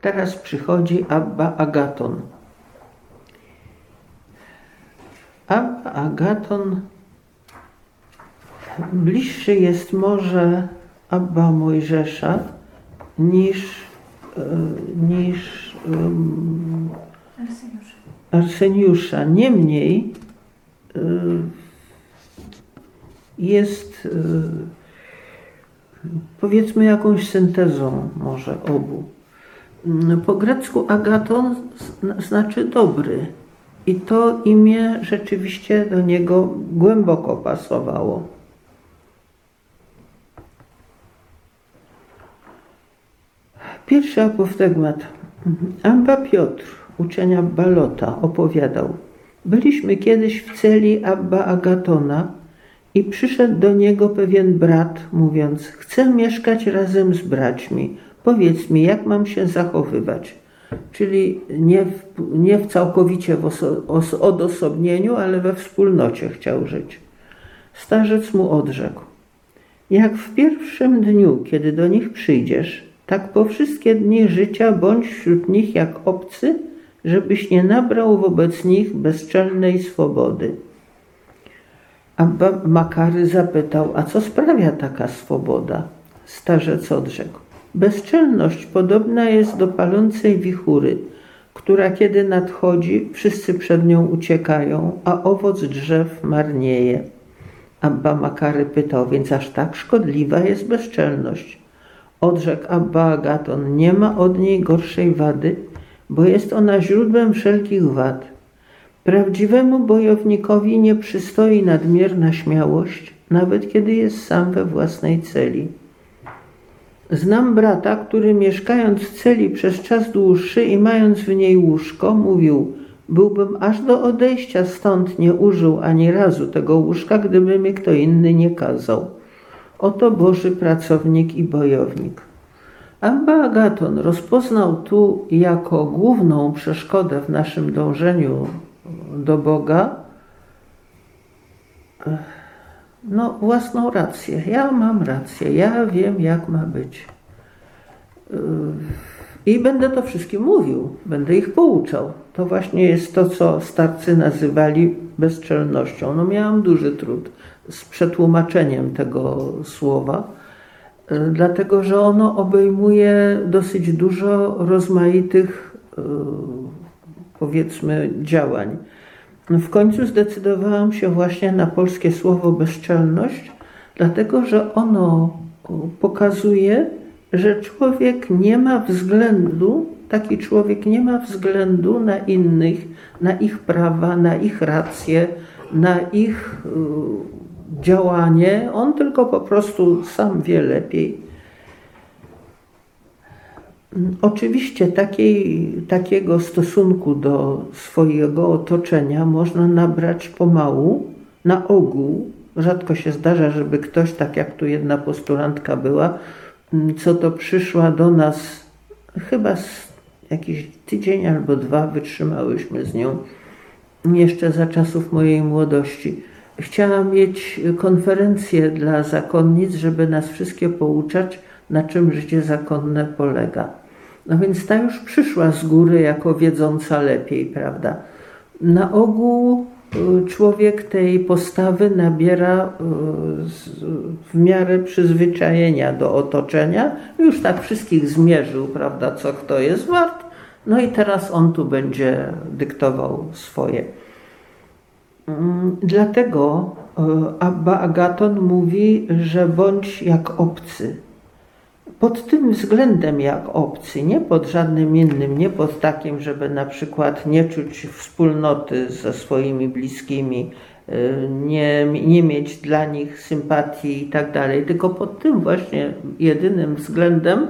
Teraz przychodzi Abba Agaton. Abba Agaton bliższy jest może Abba Mojżesza niż, e, niż um, Arseniusz. Arseniusza. Niemniej y, jest y, powiedzmy jakąś syntezą może obu. Mm, Po grecku agaton zna- znaczy dobry i to imię rzeczywiście do niego głęboko pasowało. Pierwszy apoftegmat. Amba Piotr, uczenia Balota, opowiadał. Byliśmy kiedyś w celi Abba Agatona i przyszedł do niego pewien brat, mówiąc: Chcę mieszkać razem z braćmi. Powiedz mi, jak mam się zachowywać? Czyli nie w, nie w całkowicie w oso, os, odosobnieniu, ale we wspólnocie chciał żyć. Starzec mu odrzekł: Jak w pierwszym dniu, kiedy do nich przyjdziesz, tak po wszystkie dni życia bądź wśród nich jak obcy, żebyś nie nabrał wobec nich bezczelnej swobody. Abba Makary zapytał, a co sprawia taka swoboda? Starzec odrzekł. Bezczelność podobna jest do palącej wichury, która kiedy nadchodzi, wszyscy przed nią uciekają, a owoc drzew marnieje. Abba Makary pytał, więc aż tak szkodliwa jest bezczelność. Odrzekł Abba Agaton, nie ma od niej gorszej wady, bo jest ona źródłem wszelkich wad. Prawdziwemu bojownikowi nie przystoi nadmierna śmiałość, nawet kiedy jest sam we własnej celi. Znam brata, który mieszkając w celi przez czas dłuższy i mając w niej łóżko, mówił: Byłbym aż do odejścia stąd nie użył ani razu tego łóżka, gdyby mi kto inny nie kazał. Oto Boży pracownik i bojownik. Abba Agaton rozpoznał tu jako główną przeszkodę w naszym dążeniu do Boga no, własną rację. Ja mam rację, ja wiem, jak ma być. Yy, I będę to wszystkim mówił, będę ich pouczał. To właśnie jest to, co starcy nazywali bezczelnością. No, miałam duży trud z przetłumaczeniem tego słowa, yy, dlatego że ono obejmuje dosyć dużo rozmaitych, yy, powiedzmy, działań. W końcu zdecydowałam się właśnie na polskie słowo bezczelność, dlatego że ono pokazuje, że człowiek nie ma względu, taki człowiek nie ma względu na innych, na ich prawa, na ich racje, na ich y, działanie. On tylko po prostu sam wie lepiej. Oczywiście takiej, takiego stosunku do swojego otoczenia można nabrać pomału, na ogół. Rzadko się zdarza, żeby ktoś, tak jak tu jedna postulantka była, co to przyszła do nas, chyba jakiś tydzień albo dwa wytrzymałyśmy z nią, jeszcze za czasów mojej młodości. Chciałam mieć konferencję dla zakonnic, żeby nas wszystkie pouczać, na czym życie zakonne polega. No więc ta już przyszła z góry jako wiedząca lepiej, prawda? Na ogół y, człowiek tej postawy nabiera y, w miarę przyzwyczajenia do otoczenia. Już tak wszystkich zmierzył, prawda, co kto jest wart. No i teraz on tu będzie dyktował swoje. Mm, Dlatego y, Abba Agaton mówi, że bądź jak obcy pod tym względem jak obcy, nie pod żadnym innym, nie pod takim, żeby na przykład nie czuć wspólnoty ze swoimi bliskimi, nie, nie mieć dla nich sympatii i tak dalej, tylko pod tym właśnie jedynym względem,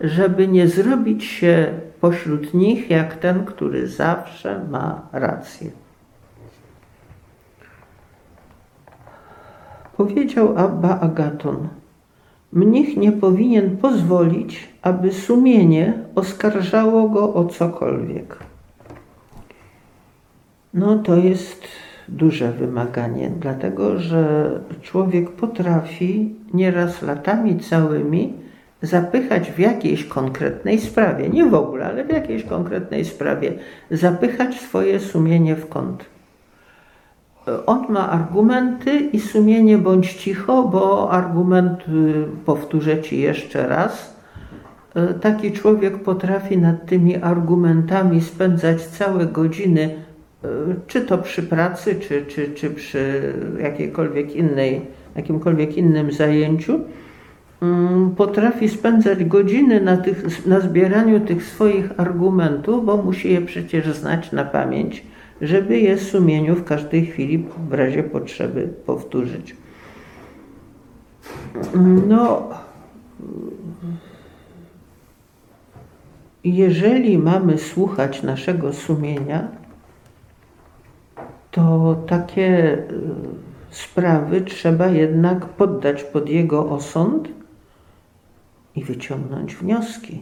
żeby nie zrobić się pośród nich jak ten, który zawsze ma rację. Powiedział Abba Agaton. Mnich nie powinien pozwolić, aby sumienie oskarżało go o cokolwiek. No to jest duże wymaganie, dlatego że człowiek potrafi nieraz latami całymi zapychać w jakiejś konkretnej sprawie, nie w ogóle, ale w jakiejś konkretnej sprawie, zapychać swoje sumienie w kąt. On ma argumenty i sumienie bądź cicho, bo argument y, powtórzę ci jeszcze raz. Y, taki człowiek potrafi nad tymi argumentami spędzać całe godziny, y, czy to przy pracy, czy, czy, czy przy jakiejkolwiek innej, jakimkolwiek innym zajęciu Mm, potrafi spędzać godziny na, tych, na zbieraniu tych swoich argumentów, bo musi je przecież znać na pamięć, żeby je sumieniu w każdej chwili w razie potrzeby powtórzyć. No, jeżeli mamy słuchać naszego sumienia, to takie y, sprawy trzeba jednak poddać pod jego osąd i wyciągnąć wnioski.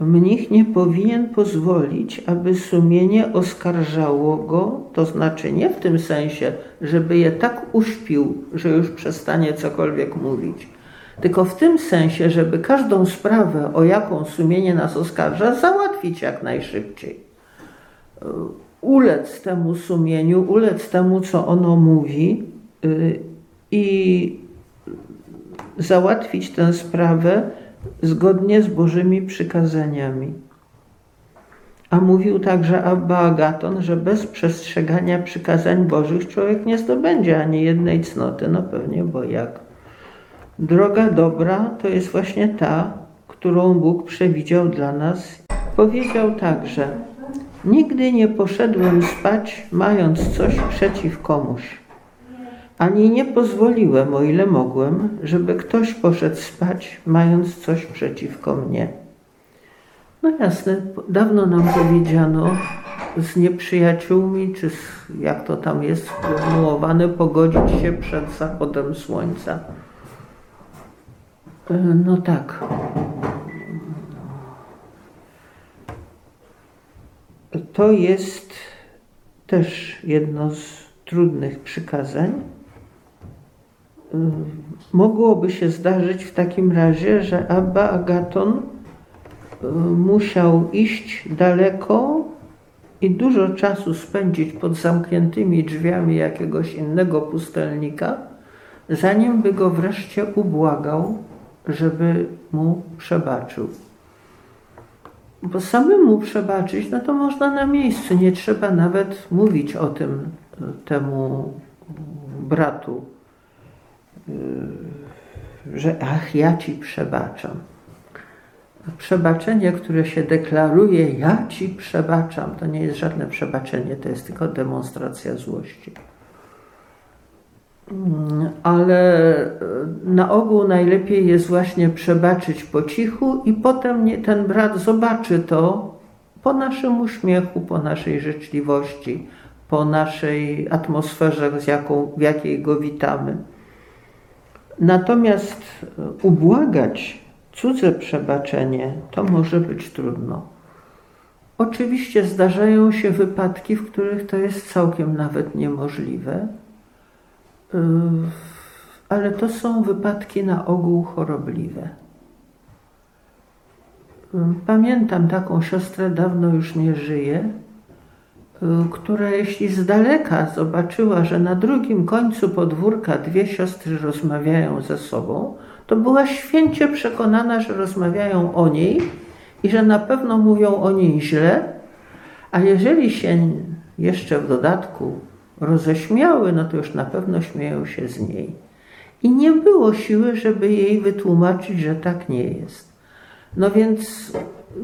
Mnich nie powinien pozwolić, aby sumienie oskarżało go, to znaczy nie w tym sensie, żeby je tak uśpił, że już przestanie cokolwiek mówić, tylko w tym sensie, żeby każdą sprawę, o jaką sumienie nas oskarża, załatwić jak najszybciej. Ulec temu sumieniu, ulec temu, co ono mówi y, i załatwić tę sprawę zgodnie z Bożymi przykazaniami. A mówił także Abba Agaton, że bez przestrzegania przykazań Bożych człowiek nie zdobędzie ani jednej cnoty. No pewnie, bo jak? Droga dobra to jest właśnie ta, którą Bóg przewidział dla nas. Powiedział także, nigdy nie poszedłem spać, mając coś przeciw komuś ani nie pozwoliłem, o ile mogłem, żeby ktoś poszedł spać, mając coś przeciwko mnie. No jasne, dawno nam powiedziano z nieprzyjaciółmi, czy z, jak to tam jest sformułowane, pogodzić się przed zachodem słońca. E, no tak. To jest też jedno z trudnych przykazań. Y, mogłoby się zdarzyć w takim razie, że Abba Agaton y, musiał iść daleko i dużo czasu spędzić pod zamkniętymi drzwiami jakiegoś innego pustelnika, zanim by go wreszcie ubłagał, żeby mu przebaczył. Bo samemu przebaczyć, no to można na miejscu, nie trzeba nawet mówić o tym y, temu bratu. Y, że ach, ja ci przebaczam. Przebaczenie, które się deklaruje, ja ci przebaczam, to nie jest żadne przebaczenie, to jest tylko demonstracja złości. Mm, ale y, na ogół najlepiej jest właśnie przebaczyć po cichu, i potem ten brat zobaczy to po naszym uśmiechu, po naszej życzliwości, po naszej atmosferze, z jaką, w jakiej go witamy. Natomiast e, ubłagać cudze przebaczenie to może być trudno. Oczywiście zdarzają się wypadki, w których to jest całkiem nawet niemożliwe, e, ale to są wypadki na ogół chorobliwe. E, pamiętam taką siostrę, dawno już nie żyje, która jeśli z daleka zobaczyła, że na drugim końcu podwórka dwie siostry rozmawiają ze sobą, to była święcie przekonana, że rozmawiają o niej i że na pewno mówią o niej źle, a jeżeli się jeszcze w dodatku roześmiały, no to już na pewno śmieją się z niej. I nie było siły, żeby jej wytłumaczyć, że tak nie jest. No więc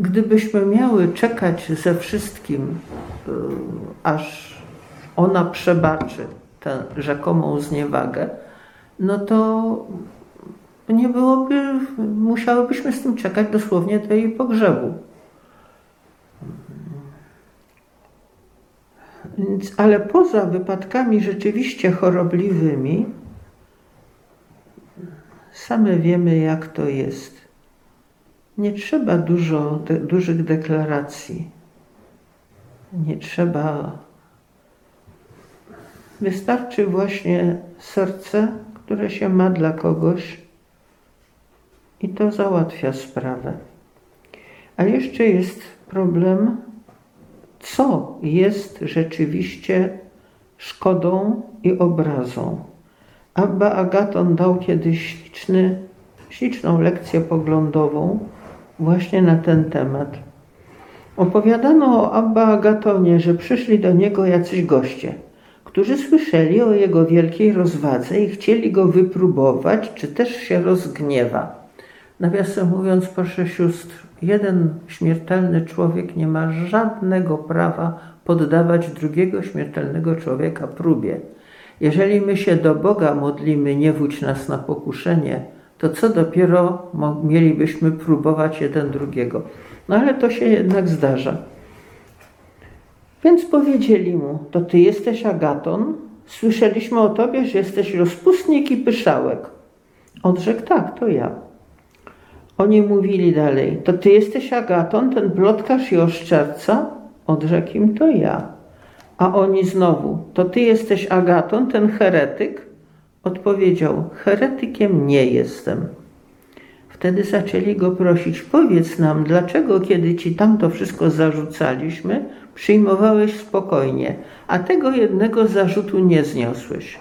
gdybyśmy miały czekać ze wszystkim, y, aż ona przebaczy tę rzekomą zniewagę, no to nie byłoby, musiałybyśmy z tym czekać dosłownie do jej pogrzebu. Ale poza wypadkami rzeczywiście chorobliwymi, same wiemy, jak to jest. Nie trzeba dużo, de, dużych deklaracji. Nie trzeba. Wystarczy właśnie serce, które się ma dla kogoś i to załatwia sprawę. A jeszcze jest problem, co jest rzeczywiście szkodą i obrazą. Abba Agaton dał kiedyś śliczny, śliczną lekcję poglądową właśnie na ten temat. Opowiadano o Abba Agatonie, że przyszli do niego jacyś goście, którzy słyszeli o jego wielkiej rozwadze i chcieli go wypróbować, czy też się rozgniewa. Nawiasem mówiąc, proszę sióstr, jeden śmiertelny człowiek nie ma żadnego prawa poddawać drugiego śmiertelnego człowieka próbie. Jeżeli my się do Boga modlimy, nie wódź nas na pokuszenie, to co dopiero mielibyśmy próbować jeden drugiego. No ale to się jednak zdarza. Więc powiedzieli mu, to ty jesteś Agaton, słyszeliśmy o tobie, że jesteś rozpustnik i pyszałek. On rzekł, tak, to ja. Oni mówili dalej, to ty jesteś Agaton, ten plotkarz i oszczerca? Odrzekł im, to ja. A oni znowu, to ty jesteś Agaton, ten heretyk? Odpowiedział, heretykiem nie jestem. Wtedy zaczęli go prosić, powiedz nam, dlaczego kiedy ci tamto wszystko zarzucaliśmy, przyjmowałeś spokojnie, a tego jednego zarzutu nie zniosłeś.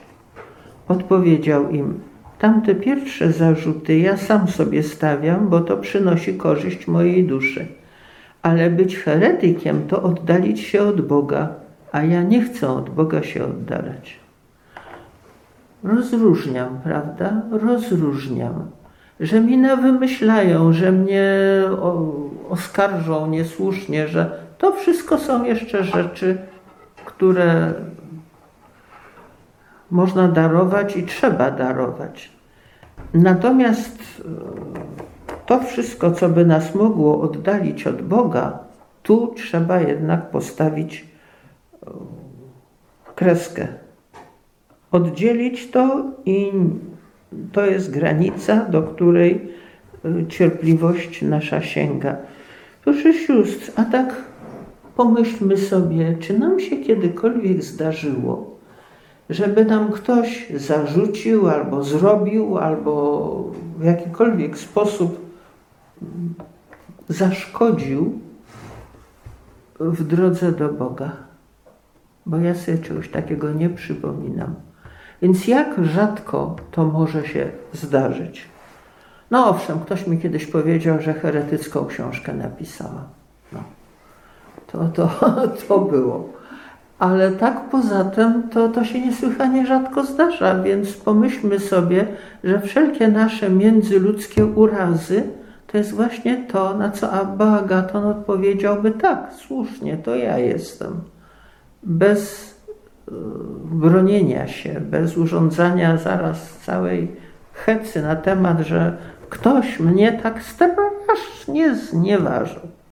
Odpowiedział im, tamte pierwsze zarzuty ja sam sobie stawiam, bo to przynosi korzyść mojej duszy. Ale być heretykiem to oddalić się od Boga, a ja nie chcę od Boga się oddalać. Rozróżniam, prawda? Rozróżniam. Że mi wymyślają, że mnie oskarżą niesłusznie, że to wszystko są jeszcze rzeczy, które można darować i trzeba darować. Natomiast e, to wszystko, co by nas mogło oddalić od Boga, tu trzeba jednak postawić e, kreskę. Oddzielić to i to jest granica, do której e, cierpliwość nasza sięga. Proszę sióstr, a tak pomyślmy sobie, czy nam się kiedykolwiek zdarzyło, żeby nam ktoś zarzucił, albo zrobił, albo w jakikolwiek sposób zaszkodził w drodze do Boga. Bo ja sobie czegoś takiego nie przypominam. Więc jak rzadko to może się zdarzyć? No owszem, ktoś mi kiedyś powiedział, że heretycką książkę napisała. No. To, to, to było. Ale tak poza tym to, to się niesłychanie rzadko zdarza, więc pomyślmy sobie, że wszelkie nasze międzyludzkie urazy to jest właśnie to, na co Abba Agaton odpowiedziałby tak, słusznie, to ja jestem. Bez bronienia się, bez urządzania zaraz całej hecy na temat, że ktoś mnie tak strasznie znieważył.